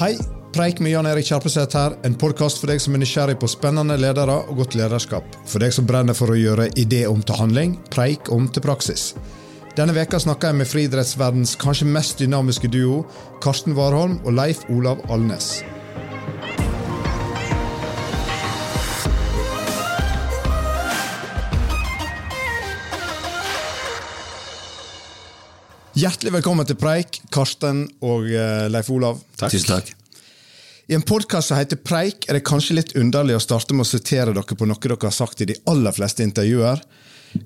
Hei, Preik med Jan Erik Kjerpeseth her. En podkast for deg som er nysgjerrig på spennende ledere og godt lederskap. For deg som brenner for å gjøre idé om til handling, preik om til praksis. Denne veka snakker jeg med friidrettsverdens kanskje mest dynamiske duo, Karsten Warholm og Leif Olav Alnes. Hjertelig velkommen til Preik, Karsten og eh, Leif Olav. Tusen takk. I en podkast som heter Preik, er det kanskje litt underlig å starte med å sitere dere på noe dere har sagt i de aller fleste intervjuer.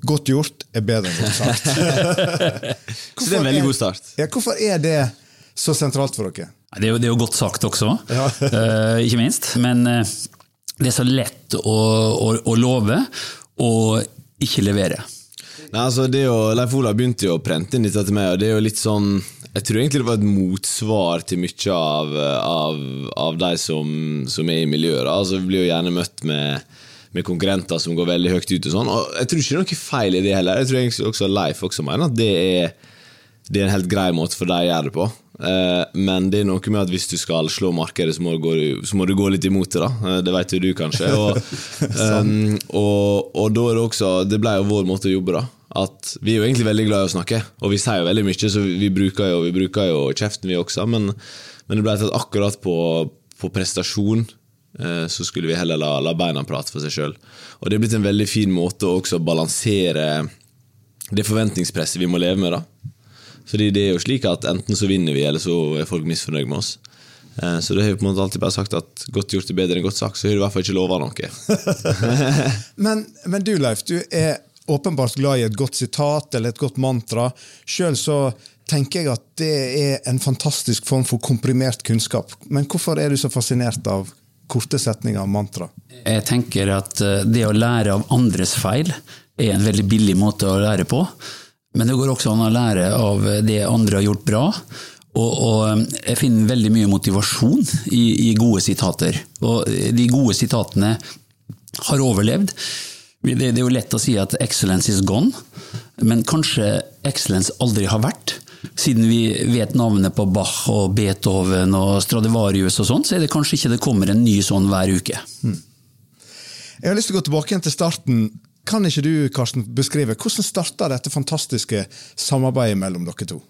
Godt gjort er bedre enn godt sagt. Så det er en veldig god start. Ja, hvorfor er det så sentralt for dere? Det er jo, det er jo godt sagt også, Ja. eh, ikke minst. Men uh, det er så lett å, å, å love og ikke levere. Nei, altså det jo, Leif Olav begynte jo å prente inn dette til meg, og det er jo litt sånn Jeg tror egentlig det var et motsvar til mye av, av, av de som, som er i miljøet. Altså Vi blir jo gjerne møtt med, med konkurrenter som går veldig høyt ut og sånn. Og jeg tror ikke det er noe feil i det heller. Jeg tror egentlig også Leif også mener at det er, det er en helt grei måte for deg å gjøre det på. Eh, Men det er noe med at hvis du skal slå markedet, så må du gå, må du gå litt imot det. da. Eh, Det vet jo du kanskje. Og, um, og, og da er det også Det ble jo vår måte å jobbe, da. At Vi er jo egentlig veldig glad i å snakke, og vi sier jo veldig mye, så vi bruker jo, vi bruker jo kjeften, vi også. Men, men det ble tatt akkurat på, på prestasjon eh, så skulle vi heller la, la beina prate for seg sjøl. Og det er blitt en veldig fin måte å også balansere det forventningspresset vi må leve med. da. Fordi det er jo slik at enten så vinner vi, eller så er folk misfornøyd med oss. Eh, Så det har vi på en måte alltid bare sagt at godt gjort er bedre enn godt sagt, så har du i hvert fall ikke lova noe. Men, men du, Leif, du er åpenbart glad i et godt sitat eller et godt mantra. Sjøl så tenker jeg at det er en fantastisk form for komprimert kunnskap. Men hvorfor er du så fascinert av korte setninger og mantra? Jeg tenker at eh, det å lære av andres feil er en veldig billig måte å lære på. Men det går også an å lære av det andre har gjort bra. Og, og eh, jeg finner veldig mye motivasjon i, i gode sitater. Og de gode sitatene har overlevd. Det, det er jo lett å si at 'excellence is gone', men kanskje excellence aldri har vært. Siden vi vet navnet på Bach og Beethoven og Stradivarius og sånn, så er det kanskje ikke det kommer en ny sånn hver uke. Jeg har lyst til å gå tilbake igjen til starten. Kan ikke du Karsten, beskrive hvordan starta dette fantastiske samarbeidet mellom dere to?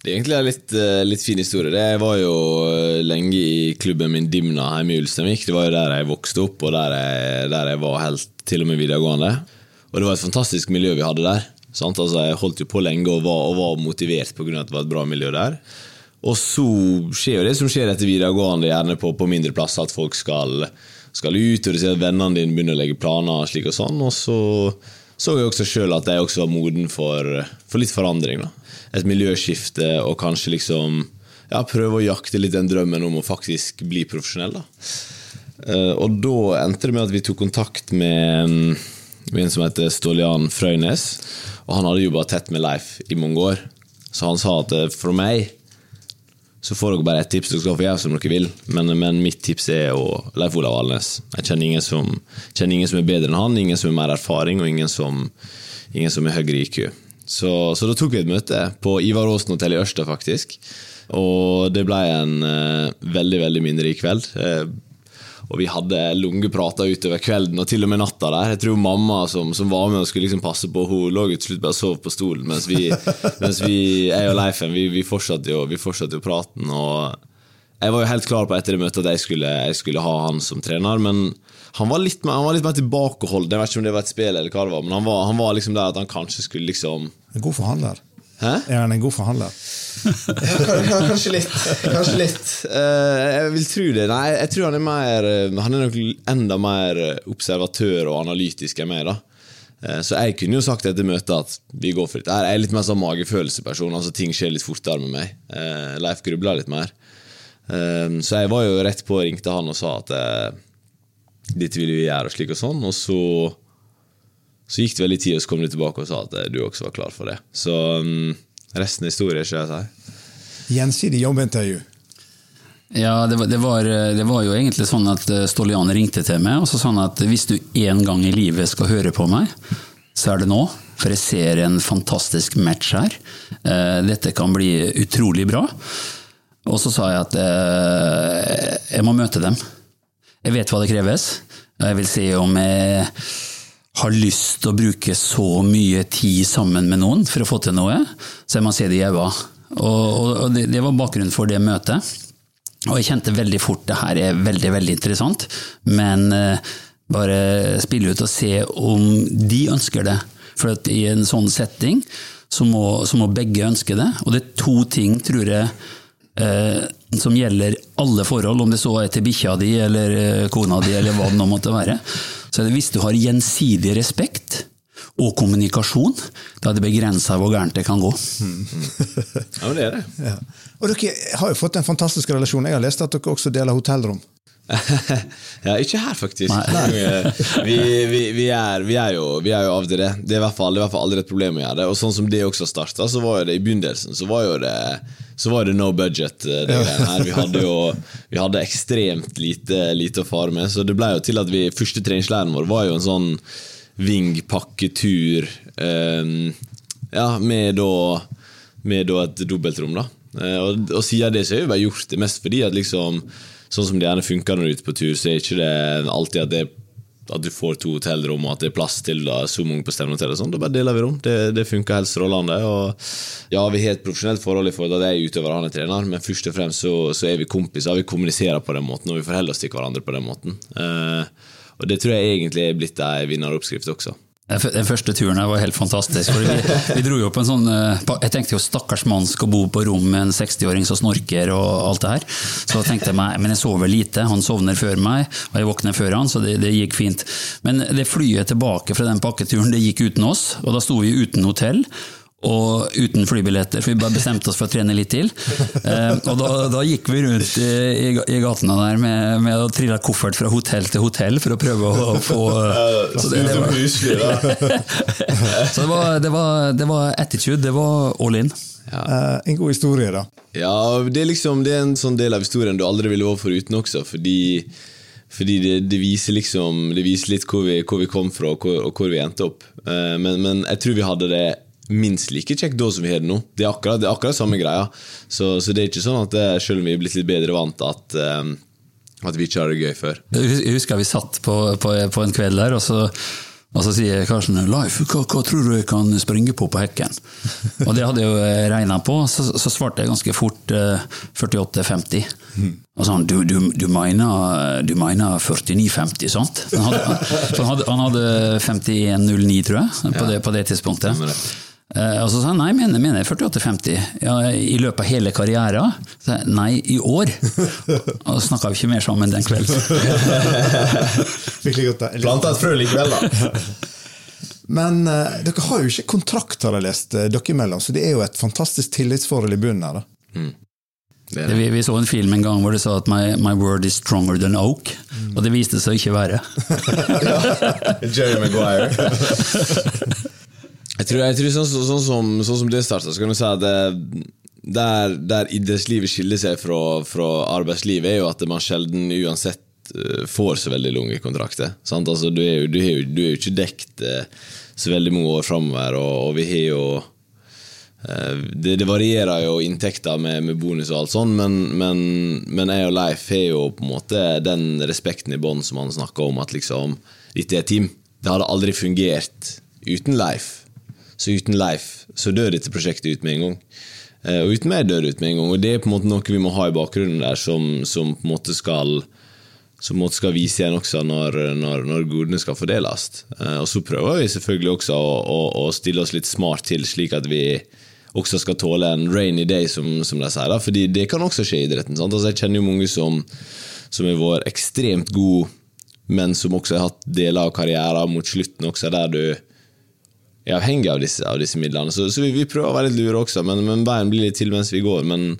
Det er egentlig en litt, eh, litt fin historie. Jeg var jo eh, lenge i klubben min Dimna hjemme i Ulsteinvik. Det var jo der jeg vokste opp, og der jeg, der jeg var helt til og med videregående. Og det var et fantastisk miljø vi hadde der. Altså, jeg holdt jo på lenge og var, og var motivert pga. at det var et bra miljø der. Og så skjer jo det som skjer etter videregående, gjerne på, på mindre plasser, at folk skal, skal ut, og du ser at vennene dine begynner å legge planer slik og sånn. Og så så jeg også sjøl at jeg også var moden for, for litt forandring. da. Et miljøskifte og kanskje liksom ja, prøve å jakte litt den drømmen om å faktisk bli profesjonell. da. Eh, Og da endte det med at vi tok kontakt med med en som heter Stålian Frøynes. Og han hadde jobba tett med Leif i mange år. Så han sa at eh, for meg så får dere bare ett tips, dere skal få gjøre som dere vil. Men, men mitt tips er å Leif Olav Alnes. Jeg kjenner ingen, som, kjenner ingen som er bedre enn han, ingen som har mer erfaring, og ingen som, ingen som er høyere IQ. Så, så da tok vi et møte på Ivar Aasen hotell i Ørsta, faktisk. Og det ble en eh, veldig, veldig minnerik kveld. Eh, og vi hadde lange prater utover kvelden og til og med natta der. Jeg tror mamma som, som var med og skulle liksom passe på, hun lå til slutt bare og sov på stolen, mens vi, mens vi jeg og Leifen vi, vi fortsatte jo, vi fortsatte jo praten. og Jeg var jo helt klar på etter det møtet at jeg skulle, jeg skulle ha han som trener, men han var litt mer, han var tilbakeholden. Jeg vet ikke om det var et spill eller hva det var, men han var, han var liksom der at han kanskje skulle liksom En god forhandler. Hæ? Er han en god forhandler? Ja, kanskje litt. Kanskje litt. Eh, jeg vil tro det. Nei, jeg tror han er mer eh, Han er nok enda mer observatør og analytisk enn meg. da. Eh, Så jeg kunne jo sagt etter møtet at vi går for dette. Jeg er litt mer sånn magefølelseperson. altså Ting skjer litt fortere med meg. Eh, Leif grubla litt mer. Eh, Så jeg var jo rett på og ringte han og sa at eh, dette ville vi gjøre, og slik og sånn. Og så så gikk det veldig tid, og så kom de tilbake og sa at eh, du også var klar for det. Så um, resten er historie, ikke jeg si. Gjensidig jobbintervju. Ja, det var, det, var, det var jo egentlig sånn at Stolian Stålian ringte til meg og så sa han at hvis du en gang i livet skal høre på meg, så er det nå. For jeg ser en fantastisk match her. Eh, Dette kan bli utrolig bra. Og så sa jeg at eh, jeg må møte dem. Jeg vet hva det kreves. Jeg vil se om jeg har lyst til å bruke så mye tid sammen med noen for å få til noe, så jeg må se det i øynene. Og, og det, det var bakgrunnen for det møtet. Og jeg kjente veldig fort det her er veldig, veldig interessant, men eh, bare spille ut og se om de ønsker det. For i en sånn setting så må, så må begge ønske det. Og det er to ting, tror jeg, eh, som gjelder alle forhold, om det så er til bikkja di eller eh, kona di eller hva det nå måtte være. Så er det hvis du har gjensidig respekt og kommunikasjon, da er det begrensa hvor gærent det kan gå. Ja, men det er det. Ja. Og dere har jo fått en fantastisk relasjon. Jeg har lest at dere også deler hotellrom. ja, ikke her, faktisk. Vi, vi, vi, er, vi, er jo, vi er jo av det. Det er i hvert fall, det er i hvert fall aldri et problem å gjøre det. Og sånn som det også starta, så var jo det i begynnelsen så var jo det, så var det no budget. eh, Det her. Vi hadde jo vi hadde ekstremt lite, lite å fare med, så det ble jo til at vi første treningsleiren vår var jo en sånn Ving-pakketur eh, ja, med da, med da et dobbeltrom. da. Eh, og, og siden det så har vi bare gjort det mest fordi at liksom Sånn som det gjerne funker når du er ute på tur, så er ikke det alltid at, det, at du får to hotellrom og at det er plass til da, så mange på stevnehotell. Sånn. Da bare deler vi rom. Det, det funker helt strålende. Og ja, vi har et profesjonelt forhold i forhold til at jeg er utøver og han er trener, men først og fremst så, så er vi kompiser. Vi kommuniserer på den måten, og vi forholder oss til hverandre på den måten. Uh, og det tror jeg egentlig er blitt ei vinneroppskrift også. Den første turen her var helt fantastisk. Vi, vi dro jo på en sånn eh, Jeg tenkte jo stakkars mann skal bo på rom med en 60-åring som snorker og alt det her. Så tenkte jeg meg, men jeg sover lite. Han sovner før meg, og jeg våkner før han, så det, det gikk fint. Men det flyet tilbake fra den pakketuren, det gikk uten oss, og da sto vi uten hotell. Og uten flybilletter, for vi bare bestemte oss for å trene litt til. Eh, og da, da gikk vi rundt i, i, gatene der med, med å trille koffert fra hotell til hotell for å prøve å, få så det, det var, så det var, det, var, det var attitude, det var all in. Eh, en god historie, da. Ja, det er liksom Det er en sånn del av historien du aldri ville vært foruten også, fordi, fordi det, det viser liksom Det viser litt hvor vi, hvor vi kom fra, og hvor, og hvor vi endte opp. Eh, Men, men jeg tror vi hadde det minst like kjekk da som vi har det nå. Det er akkurat, det er akkurat samme greia. Så, så det er ikke sånn at det, selv om vi er blitt litt bedre vant, at, eh, at vi ikke har det gøy før. Jeg husker vi satt på, på, på en kveld der, og så, og så sier Karsten Leif, hva, hva tror du jeg kan springe på på hekken? Og det hadde jeg jo regna på, så, så svarte jeg ganske fort eh, 48,50. Og sånn, du, du, du mener, du mener 49,50, sant? Han hadde, han hadde, han hadde 51,09, tror jeg, på, det, på det tidspunktet. Det. Eh, og så sa han nei, jeg mener, mener 48,50. Ja, I løpet av hele karrieren? Så jeg, nei, i år. Og så snakka vi ikke mer sammen den kvelden. Virkelig godt. da. Planta et frø likevel, da. Men uh, dere har jo ikke kontrakt, har jeg lest, eh, dere imellom, så det er jo et fantastisk tillitsforhold i bunnen her. da. Det er det. Vi, vi så en film en gang hvor det sa at my, my word is stronger than oak, og det viste seg å ikke være. Jerry Maguire. Jeg tror, jeg tror sånn, sånn, sånn, som, sånn som det starta, så kan du si at der, der idrettslivet skiller seg fra, fra arbeidslivet, er jo at man sjelden uansett eh, får så veldig lange kontrakter. Altså, du, er jo, du, er jo, du er jo ikke dekt eh, så veldig mange år framover, og, og vi har jo eh, det, det varierer jo inntekter med, med bonus og alt sånn, men, men, men jeg og Leif har jo på en måte den respekten i bånn som han snakker om, at liksom dette er team. Det hadde aldri fungert uten Leif. Så uten Leif så dør dette prosjektet ut med en gang. Eh, Og uten meg dør det ut med en gang. Og det er på en måte noe vi må ha i bakgrunnen der, som, som på en måte skal som måtte skal vise igjen også når, når, når godene skal fordeles. Eh, Og så prøver vi selvfølgelig også å, å, å stille oss litt smart til, slik at vi også skal tåle en rainy day, som, som de sier. fordi det kan også skje i idretten. Sant? Altså, jeg kjenner jo mange som, som har vært ekstremt gode, men som også har hatt deler av karrieren mot slutten også, der du er avhengig av disse, av disse midlene. Så, så vi, vi prøver å være litt lure også, men, men veien blir litt til mens vi går. Men,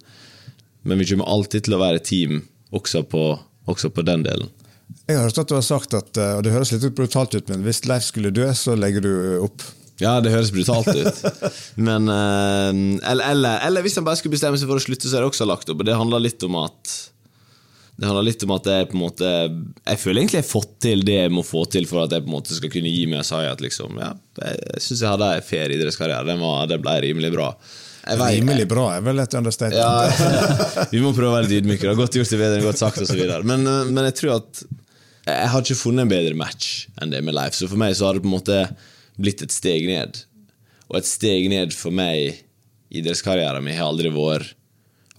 men vi kommer alltid til å være team også på, også på den delen. Jeg har hørt at du har sagt at, eh, og det høres litt brutalt ut, men hvis Leif skulle dø, så legger du opp. Ja, det høres brutalt ut. Men, eh, eller, eller, eller hvis han bare skulle bestemme seg for å slutte, så er det også lagt opp. Og det handler litt om at det handler litt om at jeg på en måte Jeg føler egentlig jeg har fått til det jeg må få til for at jeg på en måte skal kunne gi meg si at liksom, ja, jeg syns jeg hadde en fair idrettskarriere. Den, var, den ble rimelig bra. Jeg vet- Rimelig bra er vel et understatement. Ja, vi må prøve å være litt ydmyke. Godt gjort det bedre enn godt sagt osv. Men, eh, men jeg tror at jeg har ikke funnet en bedre match enn det med Leif. Så for meg så har det på en måte blitt et steg ned. Og et steg ned for meg i idrettskarrieren min har aldri vært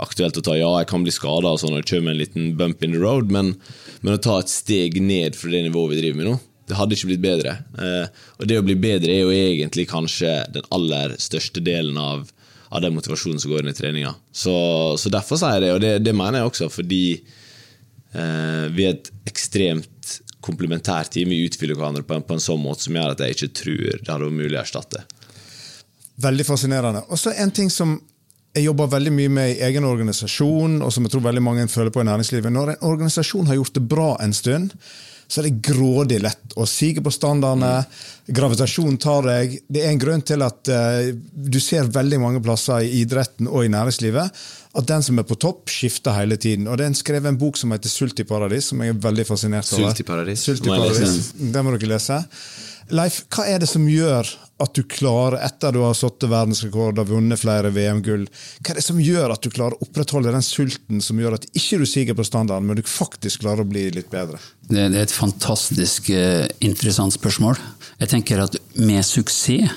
aktuelt å ta. Ja, jeg kan bli skada og sånn, og det kommer en liten bump in the road, men, men å ta et steg ned fra det nivået vi driver med nå, det hadde ikke blitt bedre. Eh, og det å bli bedre er jo egentlig kanskje den aller største delen av, av den motivasjonen som går inn i treninga. Så, så derfor sier jeg det, og det, det mener jeg også fordi eh, vi er et ekstremt komplementært team. Vi utfyller hverandre på en, på en sånn måte som gjør at jeg ikke tror det hadde vært mulig å erstatte. Veldig fascinerende. Og så en ting som jeg jobber veldig mye med i egen organisasjon, og som jeg tror veldig mange føler på i næringslivet. Når en organisasjon har gjort det bra en stund, så er det grådig lett å sige på standardene. Gravitasjon tar deg. Det er en grunn til at uh, du ser veldig mange plasser i idretten og i næringslivet at den som er på topp, skifter hele tiden. Og Det er en skrevet en bok som heter Sult i paradis, som jeg er veldig fascinert over. Sult i paradis. Sult i paradis. Den må dere lese. Leif, hva er det som gjør at du klarer, etter du har satt verdensrekord og vunnet flere VM-gull, hva er det som gjør at du klarer å opprettholde den sulten som gjør at ikke du siger på standarden, men du faktisk klarer å bli litt bedre? Det, det er et fantastisk eh, interessant spørsmål. Jeg tenker at med suksess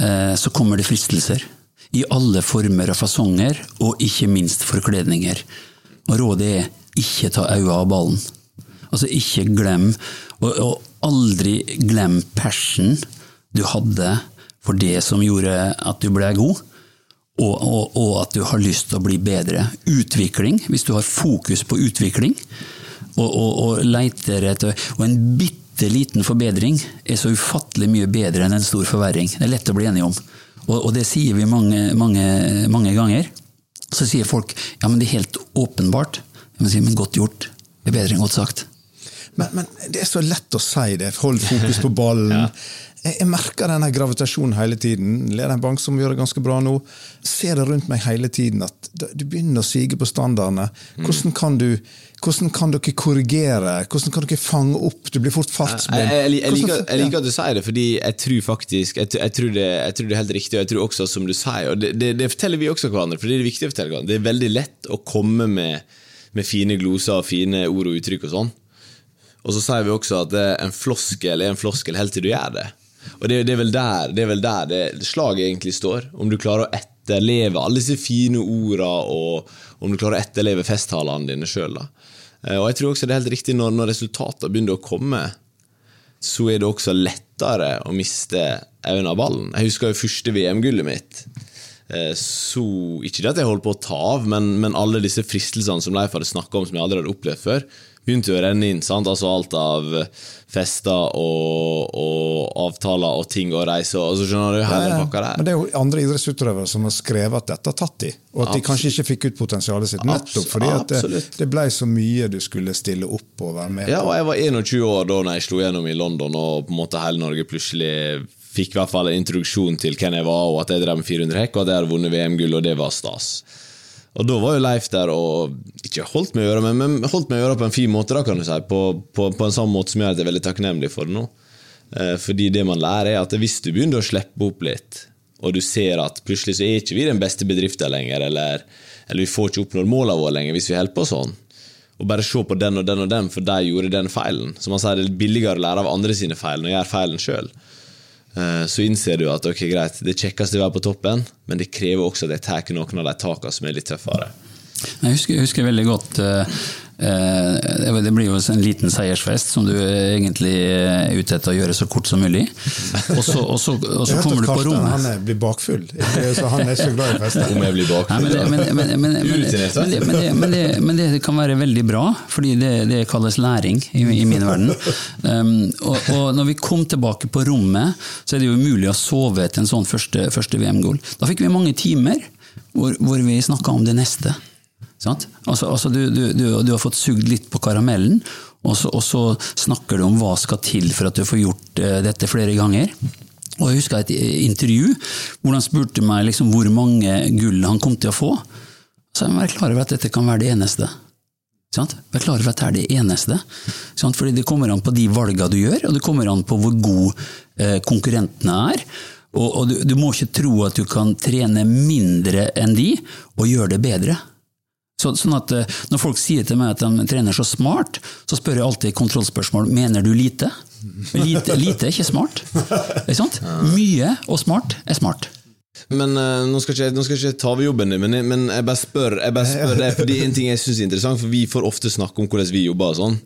eh, så kommer det fristelser. I alle former og fasonger, og ikke minst forkledninger. Og rådet er ikke ta øynene av ballen. Altså ikke glem, og, og aldri glem passion du hadde for det som gjorde at du ble god. Og, og, og at du har lyst til å bli bedre. Utvikling, hvis du har fokus på utvikling, og, og, og leiter etter Og en bitte liten forbedring er så ufattelig mye bedre enn en stor forverring. Det er lett å bli enig om. Og, og det sier vi mange, mange, mange ganger. Så sier folk ja, men det er helt åpenbart. Men, sier, men godt gjort. Det er bedre enn godt sagt. Men, men det er så lett å si det. Hold fokus på ballen. jeg, jeg merker denne gravitasjonen hele tiden. Leder en bank som gjør det ganske bra nå. Ser det rundt meg hele tiden at du begynner å sige på standardene. Hvordan kan, du, hvordan kan dere korrigere? Hvordan kan dere fange opp? Du blir fort Jeg, jeg, jeg, liker, jeg liker at du sier det, fordi jeg tror faktisk jeg, tror- det, tror det er helt riktig, og jeg tror også, som du sier, og det, det, det forteller vi også hverandre, for det er viktig å fortelle hverandre. Det er veldig lett å komme med, med fine gloser og fine ord og uttrykk og sånn. Og så sier vi også at en floskel er en floskel helt til du gjør det. Og det, det er vel der det, vel der det slaget egentlig står. Om du klarer å etterleve alle disse fine orda, og om du klarer å etterleve festtalene dine sjøl. Og jeg tror også det er helt riktig når, når resultatene begynner å komme, så er det også lettere å miste øynene av ballen. Jeg husker jo første VM-gullet mitt. Eh, Så, ikke det at jeg holdt på å ta av, men, men alle disse fristelsene som Leif hadde snakka om, som jeg aldri hadde opplevd før, begynte jo å renne inn. sant? Altså Alt av fester og, og avtaler og ting og reiser og så skjønner du hele pakka der. Men det er jo andre idrettsutøvere som har skrevet at dette har tatt de, og at de kanskje ikke fikk ut potensialet sitt. Nettopp fordi at det, det ble så mye du skulle stille opp og være med på. Ja, og jeg var 21 år da når jeg slo gjennom i London, og på en måte hele Norge plutselig fikk i hvert fall en introduksjon til hvem jeg var, og at jeg drev med 400 hekk, og at jeg hadde vunnet VM-gull, og det var stas. Og da var jo Leif der og ikke holdt meg i gjøre men, men holdt meg i øret på en fin måte, da, kan du si. På, på, på en sånn måte som gjør at jeg er veldig takknemlig for det nå. Eh, fordi det man lærer, er at hvis du begynner å slippe opp litt, og du ser at plutselig så er ikke vi den beste bedriften lenger, eller, eller vi får ikke oppnådd målene våre lenger hvis vi holder på sånn, og bare se på den og den og den, for de gjorde den feilen. Som man sier, det er billigere å lære av andre sine feil enn å gjøre feilen sjøl. Så innser du at ok, greit, det er kjekkest å være på toppen, men det krever også at jeg tar noen av de takene som er litt tøffere. Jeg husker, jeg husker veldig godt eh, eh, Det blir jo en liten seiersfest som du egentlig er ute etter å gjøre så kort som mulig. Og så, og så, og så kommer du på Karsten rommet. han er, blir bakfull, så han er ikke så glad i fester. Om jeg blir bakfull. men, men, men, men, men, Urutinert, men, det, men, det, men, det, men det kan være veldig bra, fordi det, det kalles læring i, i min verden. Um, og, og når vi kom tilbake på rommet, så er det jo umulig å sove etter en sånn første, første VM-gull. Da fikk vi mange timer hvor, hvor vi snakka om det neste. Altså, altså du, du, du, har fått sugd litt på karamellen, og så, og så snakker du om hva skal til for at du får gjort eh, dette flere ganger. Og Jeg husker et intervju hvor han spurte meg liksom hvor mange gull han kom til å få. Så jeg var klar over at dette kan være det eneste. Sant? Vær klar over at det er det eneste. Sant? Fordi det kommer an på de valgene du gjør, og det kommer an på hvor god eh, konkurrentene er. Og, og du, du, må ikke tro at du kan trene mindre enn de, og gjøre det bedre. Så, sånn at eh, Når folk sier til meg at de trener så smart, så spør jeg alltid kontrollspørsmål mener du lite. Lite, lite er ikke smart. Er sant? Mye og smart er smart. Men uh, nå, skal ikke, nå skal ikke ta over jobben din, men, men, jeg bare spør, jeg bare spør det, fordi en ting jeg synes er interessant, for vi får ofte snakke om hvordan vi jobber. sånn.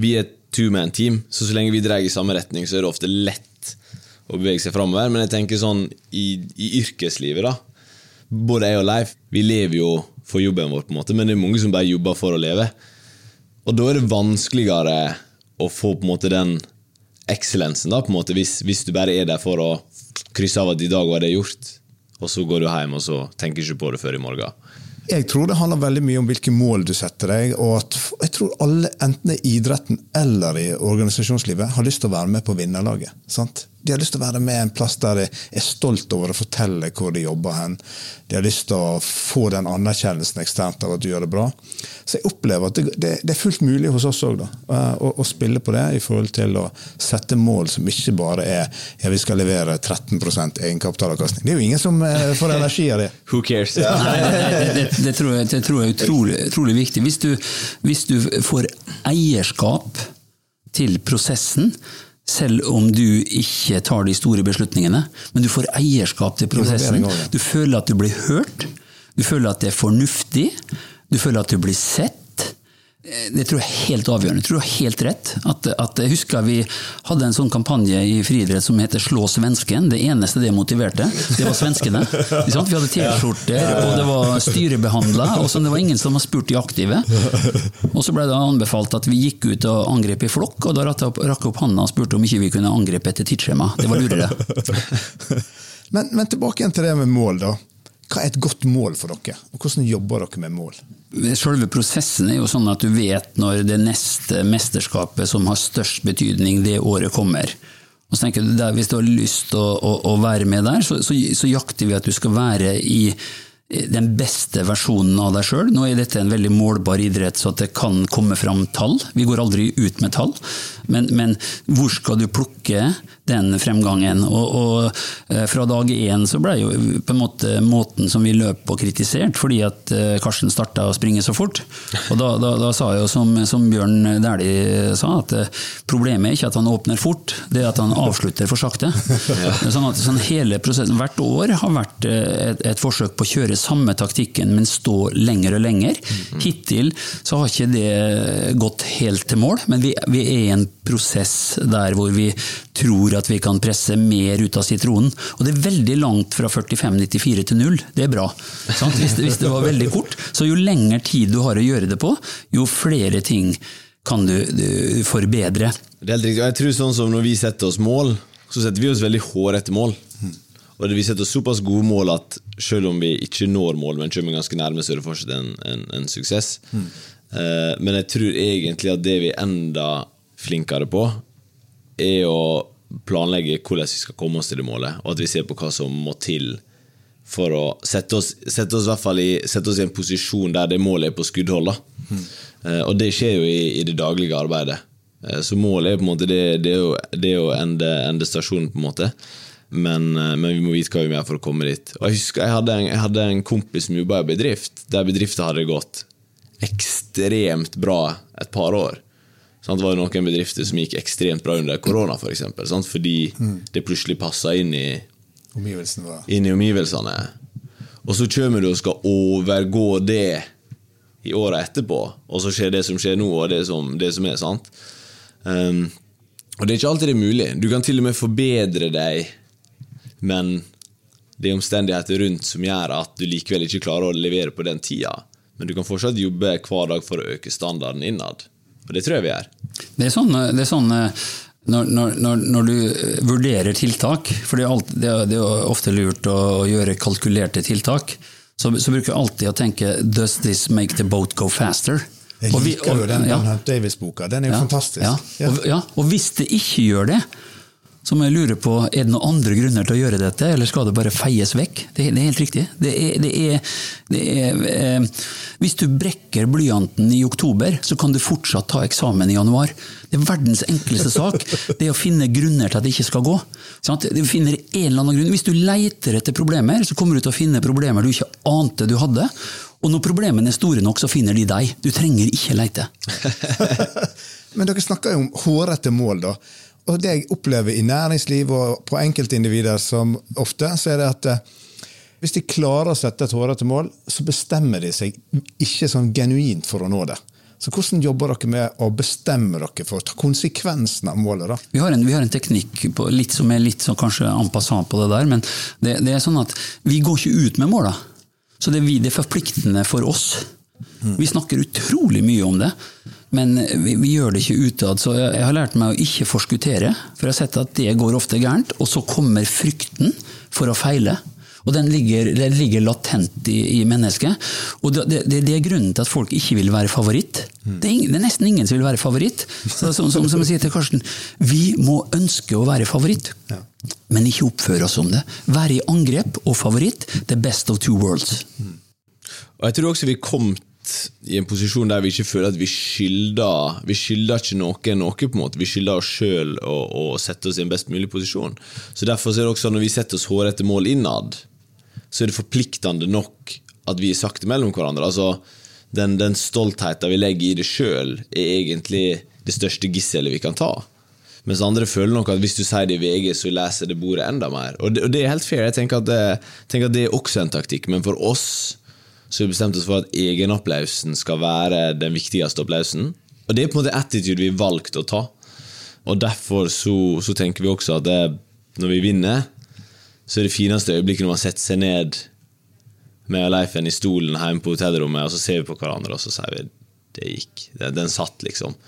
Vi er et two-man-team, så så lenge vi drar i samme retning, så er det ofte lett å bevege seg framover. Men jeg tenker sånn i, i, yrkeslivet, da. Både jeg og Leif, vi lever jo for jobben vår, på en måte, men det er mange som bare jobber for å leve. Og da er det vanskeligere å få på en måte den excellensen, da, på en måte, hvis, hvis du bare er der for å krysse av at i dag var det gjort og så går du hjem og så tenker ikke på det før i morgen. Jeg tror det handler veldig mye om hvilke mål du setter deg. og at Jeg tror alle, enten i idretten eller i organisasjonslivet, har lyst til å være med på vinnerlaget. sant? De har lyst til å være med en plass der de er stolt over å fortelle hvor de jobber hen. De har lyst til å få den anerkjennelsen eksternt av at du gjør det bra. Så jeg opplever at det, det, det er fullt mulig hos oss òg eh, å, å, spille på det i forhold til å sette mål som ikke bare er ja, vi skal levere 13% egenkapitalavkastning. Det er jo ingen som eh, får energi av det. Who cares? Ja. Det, det, tror jeg, det, tror jeg, er utrolig, utrolig viktig. Hvis du, hvis du får eierskap til prosessen, selv om du ikke tar de store beslutningene. Men du får eierskap til prosessen. Du føler at du blir hørt. Du føler at det er fornuftig. Du føler at du blir sett. Det tror jeg er helt avgjørende. Jeg tror du har helt rett. At, at, jeg husker Vi hadde en sånn kampanje i friidrett som heter 'Slå svensken'. Det eneste det motiverte, det var svenskene. Vi hadde T-skjorter, og det var styrebehandla. og Det var ingen som hadde spurt de aktive. Og Så ble det anbefalt at vi gikk ut og angrep i flokk, og da rakk jeg opp hånda og spurte om ikke vi kunne angrepe etter tidsskjema. Det var lurere. Men, men tilbake igjen til det med mål. da. Hva er et godt mål for dere, og hvordan jobber dere med mål? Selve prosessen er jo sånn at du vet når det neste mesterskapet som har størst betydning, det året kommer. Og så tenker du, Hvis du har lyst til å, å, å, være med der, så, så, så, jakter vi at du skal være i den beste versjonen av deg sjøl. Nå er dette en veldig målbar idrett, så det kan komme fram tall. Vi går aldri ut med tall. Men, men hvor skal du plukke den fremgangen? Og, og, eh, fra dag én så ble jo på en måte måten som vi løp på kritisert, fordi at eh, Karsten starta å springe så fort. Og da, da, da sa jeg jo som, som Bjørn Dæhlie sa, at eh, problemet er ikke at han åpner fort, det er at han avslutter for sakte. Sånn at sånn hele prosessen, Hvert år har vært et, et forsøk på å kjøre samme taktikken, men stå lenger og lenger. Hittil så har ikke det gått helt til mål, men vi, vi er i en prosess der hvor vi tror at vi kan presse mer ut av sitronen. Og det er veldig langt fra 45-94 til 0. Det er bra. Hvis det, hvis det, var veldig kort. Så jo lengre tid du har å gjøre det på, jo flere ting kan du, du forbedre. Det er helt riktig. Jeg tror sånn som når vi setter oss mål, så setter vi oss veldig hårete mål. Og vi setter oss såpass gode mål at selv om vi ikke når mål, men kommer ganske nærme, så er det fortsatt en, en, en suksess. Mm. Men jeg tror egentlig at det vi er enda flinkere på, er å planlegge hvordan vi skal komme oss til det målet, og at vi ser på hva som må til for å sette oss, sette oss, i, sette oss i, en posisjon der det målet er på skuddhold. Mm. Og det skjer jo i, i det daglige arbeidet. Uh, så målet er på en måte det, det er jo, det er jo ende, endestasjonen, på en måte. Men, eh, men, vi må vite hva vi må gjøre for å komme dit. Og Jeg husker jeg hadde en, jeg hadde en kompis som jobba i bedrift, der bedriften hadde gått ekstremt bra et par år. Sånn, det var noen bedrifter som gikk ekstremt bra under korona, for eksempel, fordi mm. det plutselig passa inn i omgivelsene. Inn i omgivelsene. Og så kommer du og skal overgå det i åra etterpå, og så skjer det som skjer nå, og det som, det som er sant. Um, og det er ikke alltid det er mulig. Du kan til og med forbedre deg men det er omstendigheter rundt som gjør at du likevel ikke klarer å levere på den tida. Men du kan fortsatt jobbe hver dag for å øke standarden innad. Og det tror jeg vi gjør. Det er sånn, det er sånn eh, når, når, når, du vurderer tiltak, for det er, alt, det er, det er ofte lurt å, gjøre kalkulerte tiltak, så, så, bruker jeg alltid å tenke 'Does this make the boat go faster?' Jeg liker jo den ja. Davis-boka. Den er jo ja, fantastisk. Ja. Og, ja. og hvis det ikke gjør det, så må jeg lure på er det noen andre grunner til å gjøre dette, eller skal det bare feies vekk? Det, det er helt riktig. Det er, det er, er eh, hvis du brekker blyanten i oktober, så kan du fortsatt ta eksamen i januar. Det er verdens enkleste sak. Det er å finne grunner til at det ikke skal gå. Sant? Du finner en eller annen grunn. Hvis du leter etter problemer, så kommer du til å finne problemer du ikke ante du hadde. Og når problemene er store nok, så finner de deg. Du trenger ikke leite. Men dere snakker jo om hårete mål, da. Og det jeg opplever i næringsliv og på enkeltindivider som ofte, så er det at eh, hvis de klarer å sette et hårete mål, så bestemmer de seg ikke sånn genuint for å nå det. Så hvordan jobber dere med å bestemme dere for å ta konsekvensen av målet? da? Vi har en, vi har en teknikk på, litt som er litt sånn kanskje en passant på det der, men det, det, er sånn at vi går ikke ut med måla. Så det vi, det er forpliktende for oss. Vi snakker utrolig mye om det, men vi, vi gjør det ikke utad. Så jeg, jeg har lært meg å ikke forskuttere, for jeg har sett at det går ofte gærent. Og så kommer frykten for å feile. Og den ligger, den ligger latent i, i, mennesket. Og det, det, det, er grunnen til at folk ikke vil være favoritt. Det er, ingen, det er nesten ingen som vil være favoritt. Så, som, som, som, jeg sier til Karsten, vi må ønske å være favoritt. Men ikke oppføre oss som det. Være i angrep og favoritt. The best of two worlds. Og jeg tror også vi kom i en posisjon der vi ikke føler at vi skylder Vi skylder ikke noen noe. på en måte Vi skylder oss sjøl å, sette oss i en best mulig posisjon. Så Derfor er det også når vi setter oss hårete mål innad, så er det forpliktende nok at vi er sakte mellom hverandre. Altså, Den, den stoltheten vi legger i det sjøl, er egentlig det største gisselet vi kan ta. Mens andre føler nok at hvis du sier det i VG, så leser det bordet enda mer. Og det, og det er helt fair. Jeg tenker at, det, tenker at det er også en taktikk, men for oss så vi bestemte oss for at egenapplausen skal være den viktigste applausen. Og det er på en måte attitude vi valgte å ta. Og derfor så, så tenker vi også at det, når vi vinner, så er det fineste øyeblikket når man setter seg ned med Leifen i stolen hjemme på hotellrommet, og så ser vi på hverandre og så sier vi det gikk. Den, den satt, liksom.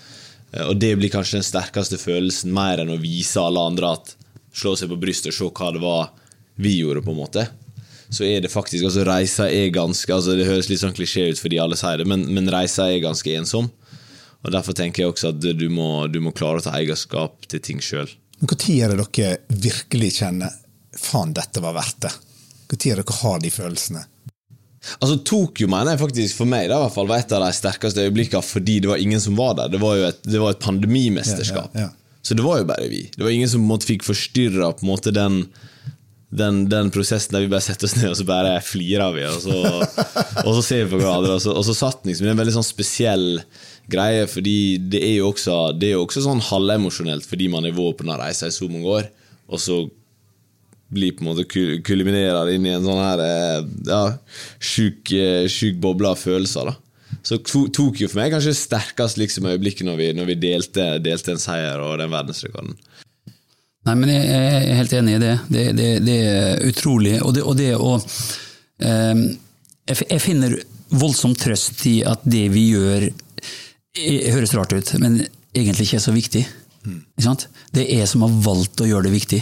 Og det blir kanskje den sterkeste følelsen, mer enn å vise alle andre at slå seg på brystet og se hva det var vi gjorde, på en måte så er det faktisk altså Reisa er ganske altså Det høres litt sånn klisjé ut fordi alle sier det, men, men reisa er ganske ensom. Og Derfor tenker jeg også at du må, du må klare å ta eierskap til ting sjøl. Når er det dere virkelig kjenner faen, dette var verdt det? Når er det dere har de følelsene? Altså Tokyo mener jeg faktisk for meg da, i hvert fall, var et av de sterkeste øyeblikkene fordi det var ingen som var der. Det var jo et, det var et pandemimesterskap. Ja, ja, ja. Så det var jo bare vi. Det var ingen som måte fikk forstyrra den den, den, prosessen der vi bare setter oss ned og så bare flirer vi, og så, og så ser vi på hverandre. Og så, og så satt liksom, Det er en veldig sånn spesiell greie, fordi det er jo også, det er jo også sånn halvemosjonelt fordi man har vært på den reisa i så mange år, og så blir på en måte kulminerer inn i en sånn her eh, ja, sjuk, eh, sjuk boble av følelser. da så Tokyo for meg kanskje sterkest liksom, øyeblikket når vi, når vi delte, delte en seier og den verdensrekorden. Nei, men jeg er helt enig i det. Det, det, det er utrolig. Og det, og det å eh, Jeg finner voldsom trøst i at det vi gjør høres rart ut, men egentlig ikke er så viktig. Mm. Det er jeg som har valgt å gjøre det viktig.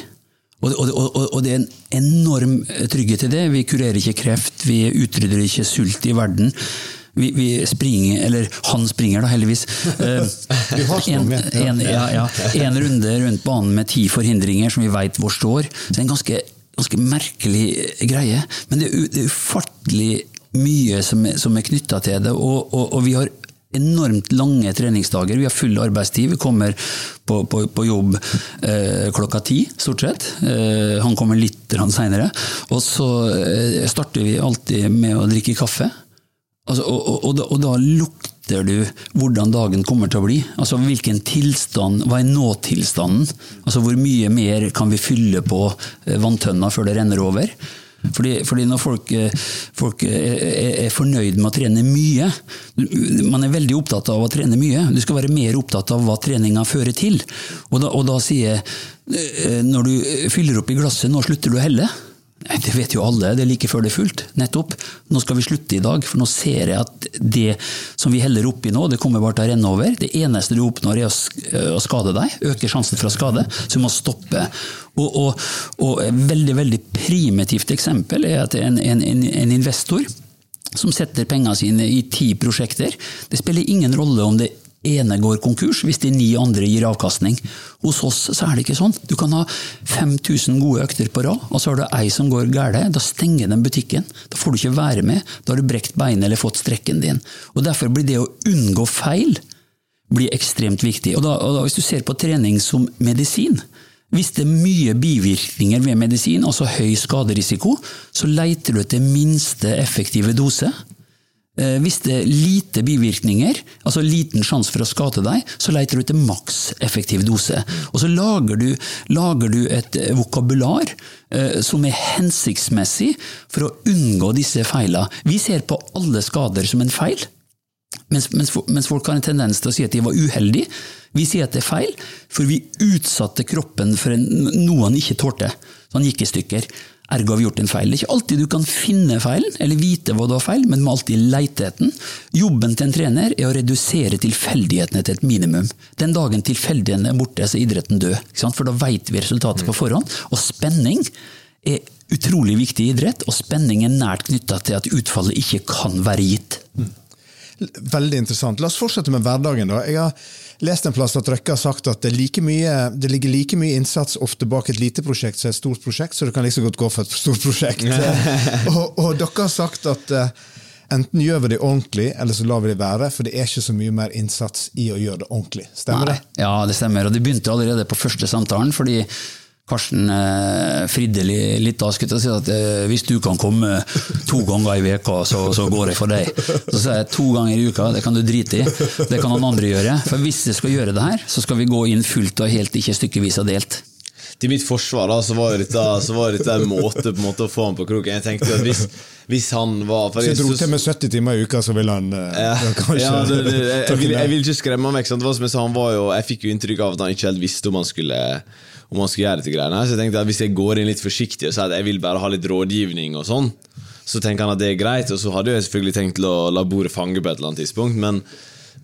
Og, og, og, og, det er en enorm trygghet i det. Vi kurerer ikke kreft, vi utrydder ikke sult i verden vi, vi, springer, eller han springer da, heldigvis. en, en, ja, ja, en, runde rundt banen med ti forhindringer som vi veit hvor står. Så det er en ganske, ganske merkelig greie. Men det det er ufattelig mye som som er knytta til det. Og, og, og, vi har enormt lange treningsdager. Vi har full arbeidstid. Vi kommer på, på, på jobb eh, klokka ti, stort sett. Eh, han kommer litt seinere. Og så eh, starter vi alltid med å drikke kaffe. Altså, og, og, og, da, og, da, lukter du hvordan dagen kommer til å bli. Altså hvilken tilstand, Hva er nå-tilstanden? Altså Hvor mye mer kan vi fylle på eh, vanntønna før det renner over? Fordi, fordi når folk, eh, folk er, er, fornøyd med å trene mye Man er veldig opptatt av å trene mye. Du skal være mer opptatt av hva treninga fører til. Og da, og da sier jeg, eh, når du fyller opp i glasset, nå slutter du å helle. Det vet jo alle, det er like før det er fullt. Nettopp. Nå skal vi slutte i dag, for nå ser jeg at det som vi heller oppi nå, det kommer bare til å renne over. Det eneste du oppnår er å skade deg, øke sjansen for å skade, så du må stoppe. Og, og, og et veldig, veldig primitivt eksempel er at en, en, en investor som setter pengene sine i ti prosjekter, det spiller ingen rolle om det ene går konkurs hvis de ni andre gir avkastning. Hos oss så er det ikke sånn. Du kan ha 5000 gode økter på rad, og så har du ei som går galt. Da stenger den butikken. Da får du ikke være med. Da har du brekt beinet eller fått strekken din. Og Derfor blir det å unngå feil blir ekstremt viktig. Og, da, og da, Hvis du ser på trening som medisin, hvis det er mye bivirkninger ved medisin, altså høy skaderisiko, så leiter du etter minste effektive dose. Eh, er lite bivirkninger, altså liten sjanse for å skade deg, så leiter du etter maks effektiv dose. Og så lager du, lager du et vokabular eh, som er hensiktsmessig for å unngå disse feilene. Vi ser på alle skader som en feil. Mens, mens, mens, folk har en tendens til å si at de var uheldige. Vi sier at det er feil, for vi utsatte kroppen for en, noe han ikke tålte. Så han gikk i stykker. Ergo har vi gjort en feil. Det er ikke alltid du kan finne feilen, eller vite hva du har feil, men du må alltid leite etter. Jobben til en trener er å redusere tilfeldighetene til et minimum. Den dagen tilfeldighetene er borte, så er idretten død. For da veit vi resultatet på forhånd. Og spenning er utrolig viktig i idrett, og spenning er nært knytta til at utfallet ikke kan være gitt. Mm. Veldig interessant. La oss fortsette med hverdagen. da. Jeg har lest en plass at Røkke har sagt at det, like mye, det, ligger like mye innsats ofte bak et lite prosjekt som et stort prosjekt, så det kan liksom godt gå for et stort prosjekt. og, og, dere har sagt at uh, enten gjør vi det ordentlig, eller så lar vi det være, for det er ikke så mye mer innsats i å gjøre det ordentlig. Stemmer Nei. det? Ja, det stemmer. Og det begynte allerede på første samtalen. fordi Karsten eh, fridde litt da, skulle jeg si at eh, hvis du kan komme to ganger i veka, så, så, går jeg for deg. Så sa jeg to ganger i uka, det kan du drite i. Det kan noen andre gjøre. For hvis jeg skal gjøre det her, så skal vi gå inn fullt og helt, ikke stykkevis og delt. Til mitt forsvar da, så var dette, så var dette en måte, på en måte å få ham på kroken. Jeg tenkte at hvis, hvis han var Så jeg dro til med 70 timer i uka, så ville han eh, kanskje ja, det, det, jeg, jeg, vil, jeg, vil, ikke skremme ham vekk. Sant? Som jeg, sa, han var jo, jeg fikk jo inntrykk av at han ikke helt visste om han skulle om man skulle gjøre dette greiene. Så jeg tenkte at Hvis jeg går inn litt forsiktig og sier at jeg vil bare ha litt rådgivning, og sånn, så tenker han at det er greit. Og så hadde jeg selvfølgelig tenkt å la bordet fange på et eller annet tidspunkt, men,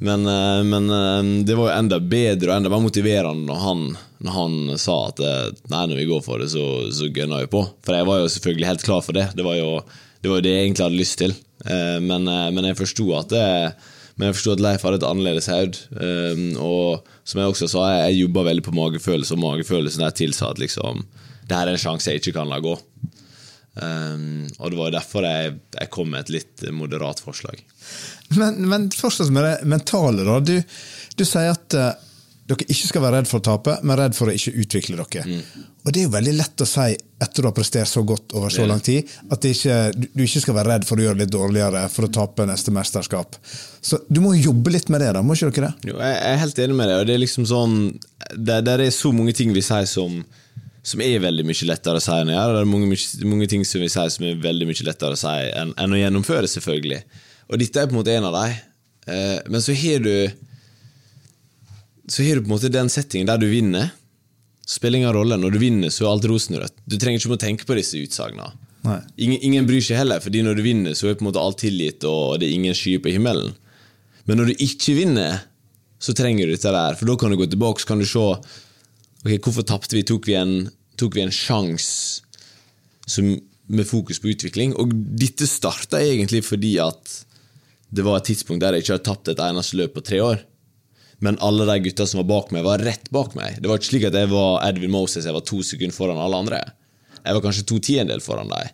men, eh, men eh, det var jo enda bedre og enda mer motiverende når han, når han sa at eh, nei, når vi går for det, så, så gønner vi på. For jeg var jo selvfølgelig helt klar for det. Det var jo det, var jo det jeg egentlig hadde lyst til. Men, men jeg forsto at det men jeg forsto at Leif hadde et annerledes haud. Um, og som jeg også sa, jeg, jobba veldig på magefølelse, og magefølelsen der tilsa at liksom, det her er en sjanse jeg ikke kan la gå. Um, og det var derfor jeg, jeg, kom med et litt moderat forslag. Men, men fortsatt med det mentale, da. Du, du sier at uh, dere ikke skal være redd for å tape, men redd for å ikke utvikle dere. Mm. Og det er jo veldig lett å si etter du har prestert så godt over så lang tid, at ikke, du ikke skal være redd for å gjøre det litt dårligere for å tape neste mesterskap. Så du må jobbe litt med det, da, må ikke dere det? Jo, jeg er helt enig med deg. og det er liksom sånn, der, det er så mange ting vi sier som, som er veldig mye lettere å si enn å gjøre. Det er mange, mange, ting som vi sier som er veldig mye lettere å si enn, enn å gjennomføre, selvfølgelig. Og dette er på en måte en av dem. Eh, men så har du så har du på en måte den settingen der du vinner. Spiller ingen rolle. Når du vinner, så er alt rosenrødt. Du trenger ikke å tenke på disse utsagnene. Ingen, ingen, bryr seg heller, fordi når du vinner, så er på en måte alt tilgitt, og det er ingen skyer på himmelen. Men når du ikke vinner, så trenger du dette der. For da kan du gå tilbake så kan du se ok, hvorfor tapte vi. Tok vi en, tok en sjanse med fokus på utvikling? Og dette starta egentlig fordi at det var et tidspunkt der jeg ikke hadde tapt et eneste løp på tre år men alle de gutta som var bak meg, var rett bak meg. Det var ikke slik at jeg var Edwin Moses, jeg var to sekunder foran alle andre. Jeg var kanskje to tiendedel foran dem.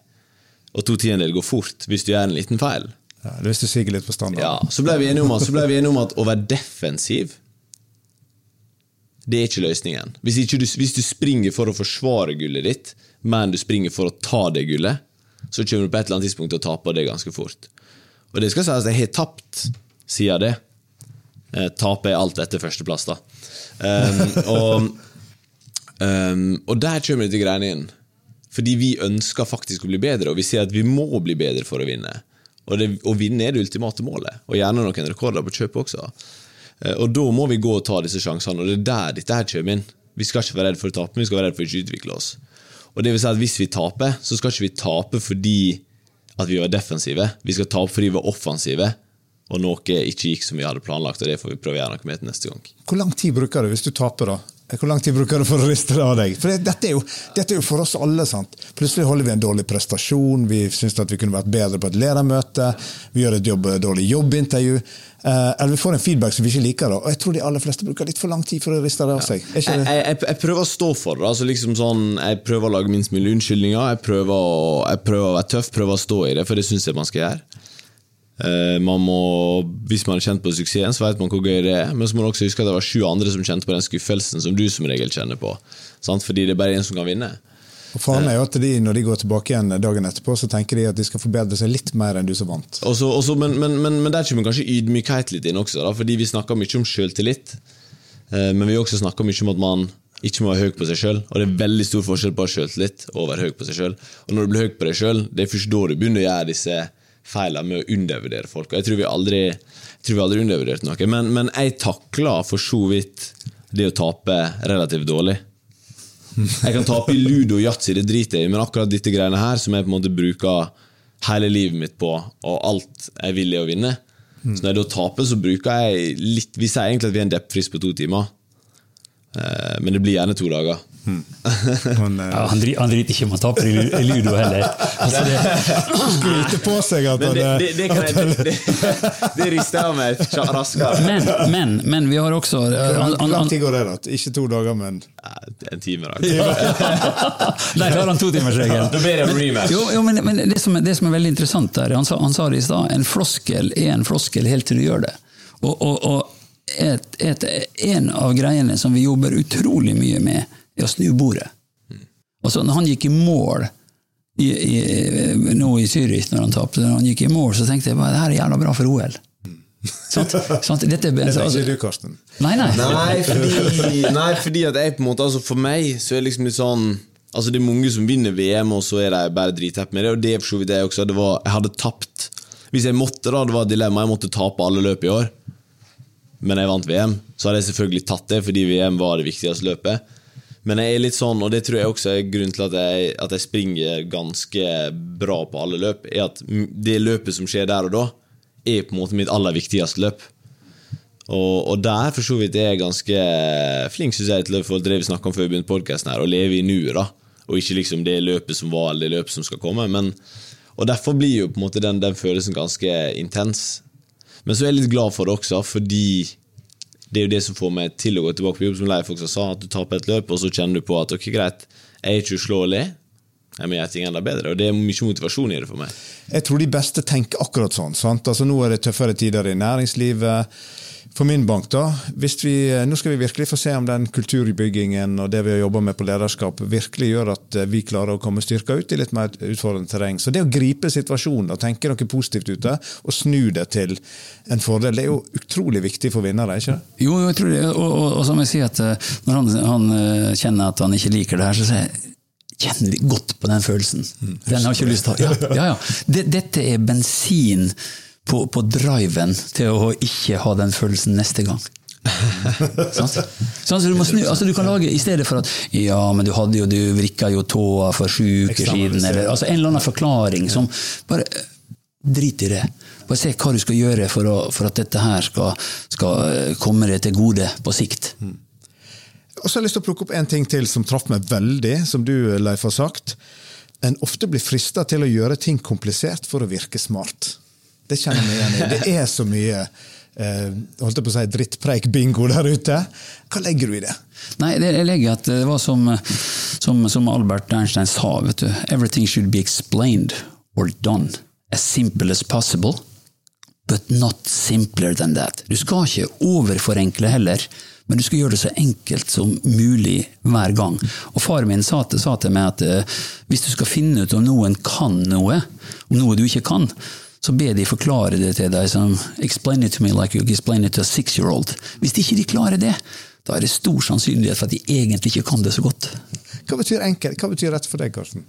Og to tiendedel går fort hvis du gjør en liten feil. Ja, det hvis du siger litt på standard. Ja, så ble vi enige om at, vi enige om at å være defensiv det er ikke løsningen. Hvis, ikke du, hvis, du, springer for å forsvare gullet ditt, men du springer for å ta det gullet, så kommer du på et eller annet tidspunkt til å tape det ganske fort. Og det skal sies, jeg har tapt siden det. Eh, er alt etter førsteplass, da. Um, og, um, og der kommer dette greiene inn. Fordi vi ønsker faktisk å bli bedre, og vi sier at vi må bli bedre for å vinne. Og det, å vinne er det ultimate målet, og gjerne noen rekorder på kjøpet også. Uh, og da må vi gå og ta disse sjansene, og det er der dette her kommer inn. Vi skal ikke være redd for å tape, men vi skal være redd for å ikke utvikle oss. Og det vil si at Hvis vi taper, så skal ikke vi tape fordi at vi var defensive. Vi skal tape fordi vi var offensive og noe ikke gikk som vi hadde planlagt. og Det får vi prøve å gjøre noe med til neste gang. Hvor lang tid bruker du hvis du taper, da? Hvor lang tid bruker du for å riste det av deg? For det, dette, er jo, dette er jo for oss alle. sant? Plutselig holder vi en dårlig prestasjon, vi syns at vi kunne vært bedre på et ledermøte, vi gjør et jobb, dårlig jobbintervju, eh, eller vi får en feedback som vi ikke liker. Da. Og jeg tror de aller fleste bruker litt for lang tid for å riste det av seg. Ja. Jeg, det? jeg, jeg prøver å stå for det. Altså liksom sånn, jeg prøver å lage minst mulig unnskyldninger. Jeg prøver, å, jeg prøver å være tøff, prøver å stå i det, for det syns jeg man skal gjøre. Eh, man må, hvis man er kjent på suksessen, så vet man hvor gøy det er. Men så må man også huske at det var sju andre som kjente på den skuffelsen som du som regel kjenner på. Sant? Fordi det er bare én som kan vinne. Og Faren er jo at de, når de går tilbake igjen dagen etterpå, så tenker de at de skal forbedre seg litt mer enn du som vant. Også, også, men, men, men, men der kommer kanskje ydmykhet litt inn også, da, fordi vi snakker mye om sjøltillit. Eh, men vi også snakker mye om at man ikke må være høy på seg sjøl. Og det er veldig stor forskjell på å ha sjøltillit og å være høy på seg sjøl. Og når du blir høy på deg sjøl, det er først da du begynner å gjøre disse feilene med å undervurdere folk. Og jeg tror vi aldri, tror vi aldri undervurderte noe. Men, men jeg takler for så vidt det å tape relativt dårlig. Jeg kan tape i ludo og yatzy, det driter jeg i, men akkurat dette greiene her, som jeg på en måte bruker hele livet mitt på, og alt jeg vil er å vinne Så når jeg da taper, så bruker jeg litt Vi sier egentlig at vi er en deppfrist på to timer, Eh, men det blir gjerne to dager. Men eh, Ja, han, dri, han driter ikke om han taper i ludo heller. Altså det, skryter på seg at han det, det, det, kan jeg, det, det, det rister av meg raskere. men, men, men vi har også eh, Hvor lang tid går det, da? Ikke to dager, men En time, da. Der har han totimersregelen. Da blir det rematch. Jo, jo, men, men det, som er, det som er veldig interessant der, han sa, han sa det i stad, en floskel er en floskel helt til du gjør det. Og, og, og et, et, en av greiene som vi jobber utrolig mye med, er å snu bordet. Altså, når han gikk i mål i, i, nå i Zürich, når han tapte, når han gikk i mål, så tenkte jeg bare det her er jævla bra for OL. Sånt, sånt, Dette, det er altså, ikke du, Karsten. nei, nei. Nei, fordi, nei, fordi at jeg på en måte altså For meg så er det liksom litt sånn Altså Det er mange som vinner VM, og så er de bare drithappy med det. Og det er for så vidt jeg også. Det var, jeg hadde tapt. Hvis jeg måtte, da, det var et dilemma, jeg måtte tape alle løp i år, men jeg vant VM, så hadde jeg selvfølgelig tatt det, fordi VM var det viktigste løpet. Men jeg er litt sånn, og det tror jeg også er grunnen til at jeg, at jeg springer ganske bra på alle løp, er at det løpet som skjer der og da, er på en måte mitt aller viktigste løp. Og, og der for så vidt er jeg ganske flink synes jeg, til å få det vi snakket om før vi begynte podcasten her, å leve i nuet. Og ikke liksom det løpet som var, eller det løpet som skal komme. Men, og Derfor blir jo på en måte den, den følelsen ganske intens. Men så er jeg litt glad for det også, fordi det er jo det som får meg til å gå tilbake på jobb, som Leif også sa, at du taper et løp, og så kjenner du på at ok, greit, jeg er ikke uslåelig, jeg må gjøre ting enda bedre. Og det er mye motivasjon i det for meg. Jeg tror de beste tenker akkurat sånn. sant? Altså Nå er det tøffere tider i næringslivet. For min bank, da. Vi, nå skal vi virkelig få se om den kulturbyggingen og det vi har jobba med på lederskap, virkelig gjør at eh, vi klarer å komme styrka ut i litt mer utfordrende terreng. Så det å gripe situasjonen og tenke noe positivt ute, og snu det til en fordel, det er jo utrolig viktig for vinnere, ikke det? Jo, jeg tror det. Og, og, og som jeg sier, at eh, når han, han eh, kjenner at han ikke liker det her, så sier jeg Kjenn godt på den følelsen. Den har ikke lyst til å. Ja, ja, ja. Dette er bensin på, på driven til å ikke ha den følelsen neste gang. sånn, Sånn, så du, må snu, altså du kan lage, I stedet for at Ja, men du hadde jo, du vrikka jo tåa for sju uker siden, eller altså en eller annen forklaring som Bare eh, drit i det. Bare se hva du skal gjøre for, å, for at dette her skal, skal eh, komme deg til gode på sikt. Og så har jeg lyst til å plukke opp en ting til som traff meg veldig, som du, Leif, har sagt. En ofte blir frista til å gjøre ting komplisert for å virke smart. Det kjenner jeg igjen i. Det er så mye eh, holdt jeg på å si, drittpreik-bingo der ute. Hva legger du i det? Nei, det, jeg legger at det var som, som, som Albert Einstein sa, vet du. Everything should be explained or done as simple as possible, but not simpler than that. Du skal ikke overforenkle heller, men du skal gjøre det så enkelt som mulig hver gang. Og Faren min sa til, sa til meg at eh, hvis du skal finne ut om noen kan noe, om noe du ikke kan, så ber de forklare det til deg som explain it to me like you explain it to a six-year-old. Hvis ikke de klarer det, da er det stor sannsynlighet for at de egentlig ikke kan det så godt. Hva betyr enkelt? Hva betyr rett for deg, Karsten?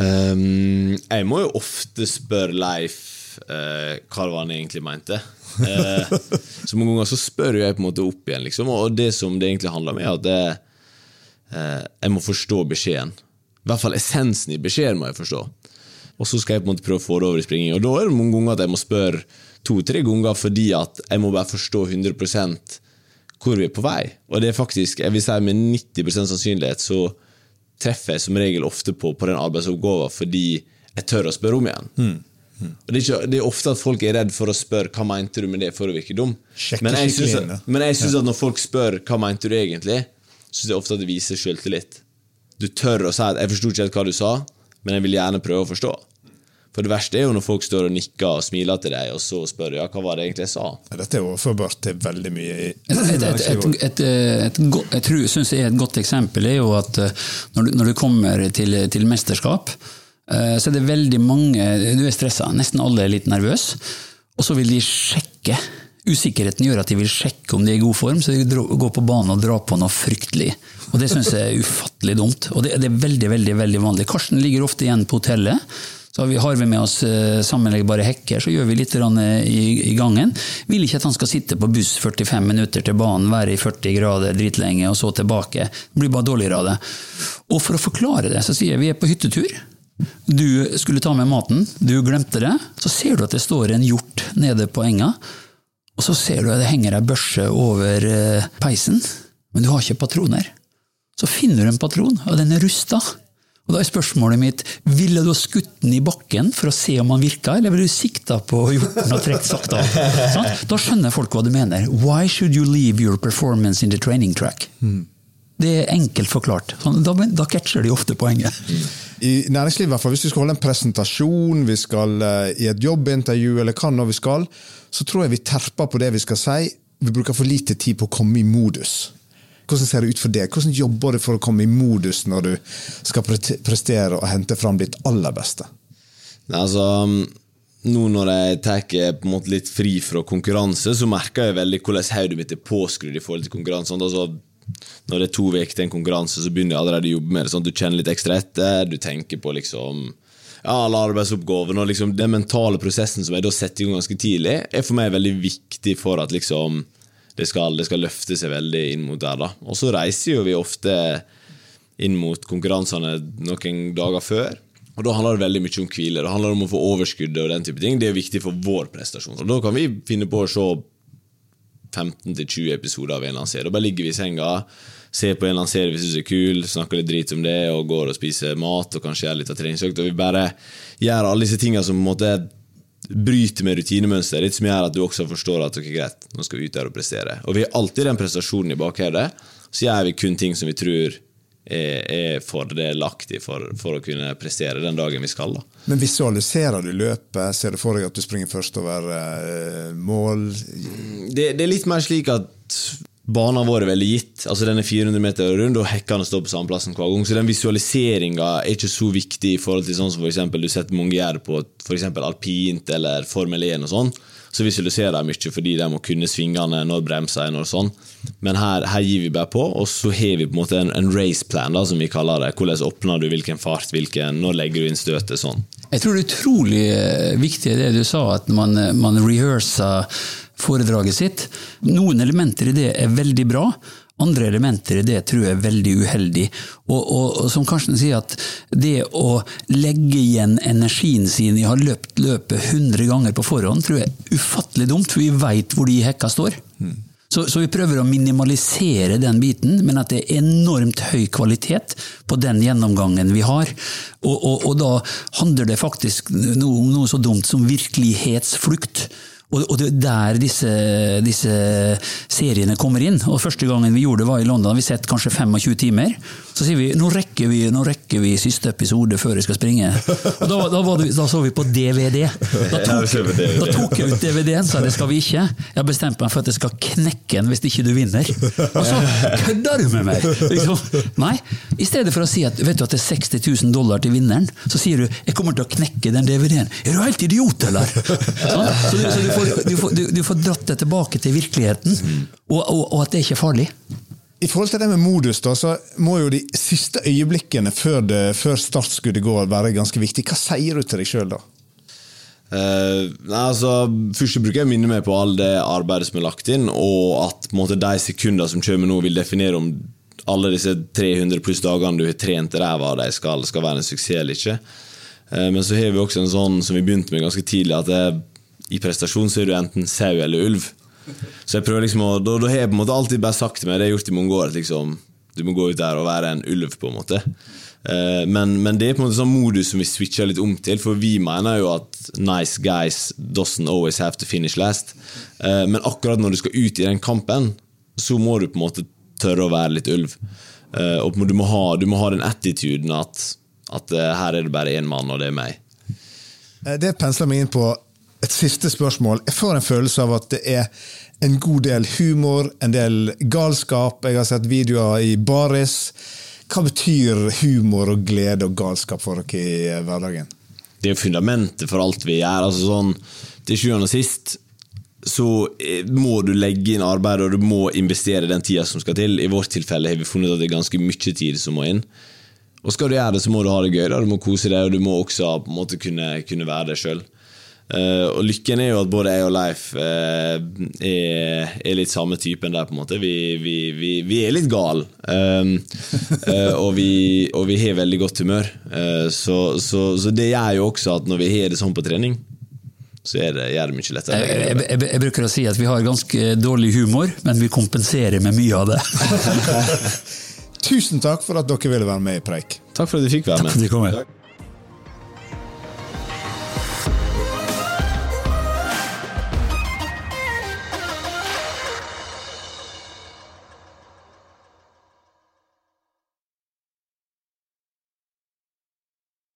Um, jeg må jo ofte spørre Leif uh, hva det var han egentlig mente. Uh, så mange ganger så spør jeg på en måte opp igjen, liksom, og det som det egentlig handler om, er at det, uh, jeg må forstå beskjeden. I hvert fall essensen i beskjeden må jeg forstå. Og så skal jeg på en måte prøve å få det over i springing. Og da er det mange ganger at jeg må spørre to-tre ganger fordi at jeg må bare forstå 100 hvor vi er på vei. Og det er faktisk, jeg vil si med 90% sannsynlighet så treffer jeg som regel ofte på, på den arbeidsoppgaven fordi jeg tør å spørre om igjen. Mm. Og det, er ikke, det er ofte at folk er redd for å spørre hva mente du med det for å virke dum. Sjekke Men jeg syns at, synes at når folk spør hva mente du egentlig, syns jeg ofte at det viser selvtillit. Du tør å si at 'jeg forsto ikke helt hva du sa', men jeg vil gjerne prøve å forstå. For det verste er jo når folk står og nikker og smiler til deg, og så spør ja, hva var det egentlig jeg sa. Dette er overførbart til veldig mye i Et, et, et, et, et, et, go- jeg tror, synes jeg er et godt eksempel er jo at eh, når du, når du kommer til, til mesterskap, eh, så er det veldig mange Du er stressa, nesten alle er litt nervøse. Og så vil de sjekke. Usikkerheten gjør at de vil sjekke om de er i god form, så de går på banen og drar på noe fryktelig. Og Det syns jeg er ufattelig dumt. Og det, det er veldig veldig, veldig vanlig. Karsten ligger ofte igjen på hotellet. Så har vi, med oss eh, sammenleggbare hekker, så gjør vi litt eh, i, i gangen. Vil ikke at han skal sitte på buss 45 minutter til banen, være i 40 grader dritlenge, og så tilbake. Det blir bare dårligere av det. Og for å forklare det, så sier jeg vi er på hyttetur. Du skulle ta med maten, du glemte det. Så ser du at det står en hjort nede på enga. Og så ser du at det henger ei børse over eh, peisen, men du har ikke patroner. Så finner du en patron, og den er rusta. Og da er spørsmålet mitt, ville du ha skutt den i bakken for å se om han virka, eller ville du sikta på hjorten og trukket sakte av? Sånn? Da skjønner folk hva du mener. Why should you leave your performance in the training track? Det er enkelt forklart. Sånn, Da, da catcher de ofte poenget. I næringslivet, hvert fall, hvis vi skal holde en presentasjon, vi skal eh, i et jobbintervju, eller hva nå vi skal, så tror jeg vi terper på det vi skal si. Vi bruker for lite tid på å komme i modus. Hvordan ser det ut for deg? Hvordan jobber du for å komme i modus når du skal prestere og hente fram ditt aller beste? Nei, altså, nå når jeg tar måte litt fri fra konkurranse, så merker jeg veldig hvordan hodet mitt er påskrudd i forhold til konkurranse. Altså, når det er to uker til en konkurranse, så begynner jeg allerede å jobbe med det. Sånn du kjenner litt ekstra etter, du tenker på liksom ja, alle arbeidsoppgavene og liksom den mentale prosessen som jeg da setter i gang ganske tidlig, er for meg veldig viktig for at liksom det skal, det skal løfte seg veldig inn mot der. da. Og så reiser jo vi ofte inn mot konkurransene noen dager før. Og Da handler det veldig mye om hvile. Det handler om å få overskuddet. og den type ting. Det er viktig for vår prestasjon. Og Da kan vi finne på å se 15-20 episoder av en eller annen serie. Da bare ligger vi i senga, ser på en eller annen serie vi syns er kul, snakker litt drit om det, og går og spiser mat og kanskje gjør litt av treningsøkt. Og vi bare gjør alle disse tingene som på en måte bryter med rutinemønster, litt som gjør at du også forstår at ok, greit, nå skal vi ut der og prestere. Og vi har alltid den prestasjonen i bakhodet, så gjør vi kun ting som vi tror er, er fordelaktig for, for å kunne prestere den dagen vi skal. da. Men visualiserer du løpet? Ser du for deg at du springer først over eh, mål? det, det er litt mer slik at banen vår er veldig gitt. Altså Den er 400 meter rund, og hekkene står på samme plassen hver gang. Så den visualiseringa er ikke så viktig i forhold til sånn som for eksempel, du setter mange gjør på for alpint eller Formel 1 og sånn. Så visualiserer de mye fordi de må kunne svingene når bremser er og sånn. Men her, her gir vi bare på, og så har vi på en måte en, en raceplan, som vi kaller det. Hvordan åpner du, hvilken fart, hvilken, når legger du inn støtet, sånn. Jeg tror det er utrolig eh, viktig det du sa, at man, eh, man rehearser foredraget sitt. Noen elementer i det er veldig bra. Andre elementer i det tror jeg er veldig uheldig. Og, og, og som Karsten sier, at det å legge igjen energien sin i å ha løpt løpet 100 ganger på forhånd, tror jeg er ufattelig dumt, for vi veit hvor de hekka står. Så, så vi prøver å minimalisere den biten, men at det er enormt høy kvalitet på den gjennomgangen vi har. Og, og, og da handler det faktisk noe om noe så dumt som virkelighetsflukt. Og, og det er der disse, disse seriene kommer inn. Og Første gangen vi gjorde det var i London, vi sett kanskje 25 timer. Så sier vi nå rekker vi, nå rekker vi siste episode før jeg skal springe. Og Da, da, var det, da så vi på DVD. Da tok, da tok jeg ut DVD-en, sa det skal vi ikke. Jeg har bestemt meg for at jeg skal knekke den hvis ikke du vinner. Og så kødder du med meg! Liksom. Nei, i stedet for å si at vet du at det er 60 000 dollar til vinneren, så sier du jeg kommer til å knekke den DVD-en. Er du helt idiot, eller? Sånn? Så, du, så du, får, du, får, du, du får dratt det tilbake til virkeligheten, og, og, og at det ikke er farlig. I forhold til det med modus, da, så må jo de siste øyeblikkene før, det, før startskuddet går, være ganske viktig. Hva sier du til deg sjøl da? Uh, nei, altså, først bruker jeg å minne meg på all det arbeidet som er lagt inn, og at på en måte, de sekunder som kommer nå, vil definere om alle disse 300 pluss dagene du har trent ræva av deg, skal, skal være en suksess eller ikke. Uh, men så har vi også en sånn som vi begynte med ganske tidlig, at det, i prestasjon så er du enten sau eller ulv. Så jeg prøver liksom å, da, da har jeg på en måte alltid bare sagt til meg, det har gjort i mange år, at liksom, du må gå ut der og være en ulv, på en måte. Eh, men, men det er på en måte sånn modus som vi switcher litt om til, for vi mener jo at nice guys doesn't always have to finish last. Eh, men akkurat når du skal ut i den kampen, så må du på en måte tørre å være litt ulv. Eh, og du må ha, du må ha den attituden at, at eh, her er det bare én mann, og det er meg. Eh, Det pensler meg inn på et siste spørsmål. Jeg får en følelse av at det er en god del humor, en del galskap. Jeg har sett videoer i baris. Hva betyr humor og glede og galskap for dere i eh, hverdagen? det er fundamentet for alt vi gjør. Altså sånn, til sjuende og sist så eh, må du legge inn arbeid, og du må investere den tida som skal til. I vårt tilfelle har vi funnet at det er ganske mye tid som må inn. Og skal du gjøre det, så må du ha det gøy, da. du må kose deg, og du må også måte kunne, kunne være deg sjøl. Og lykken er jo at både jeg og Leif uh, er, er litt samme typen der, på en måte. Vi, vi, vi, vi er litt gal. Um, uh, og, vi, og vi har veldig godt humør. Eh, så, så, så det gjør jo også at når vi har det sånn på trening, så er det, gjør det mye lettere. Jeg, jeg, jeg, jeg bruker å si at vi har ganske dårlig humor, men vi kompenserer med mye av det. Tusen takk for at dere ville være med i Preik. Takk for at du fikk være med. For at du kom med. kommer.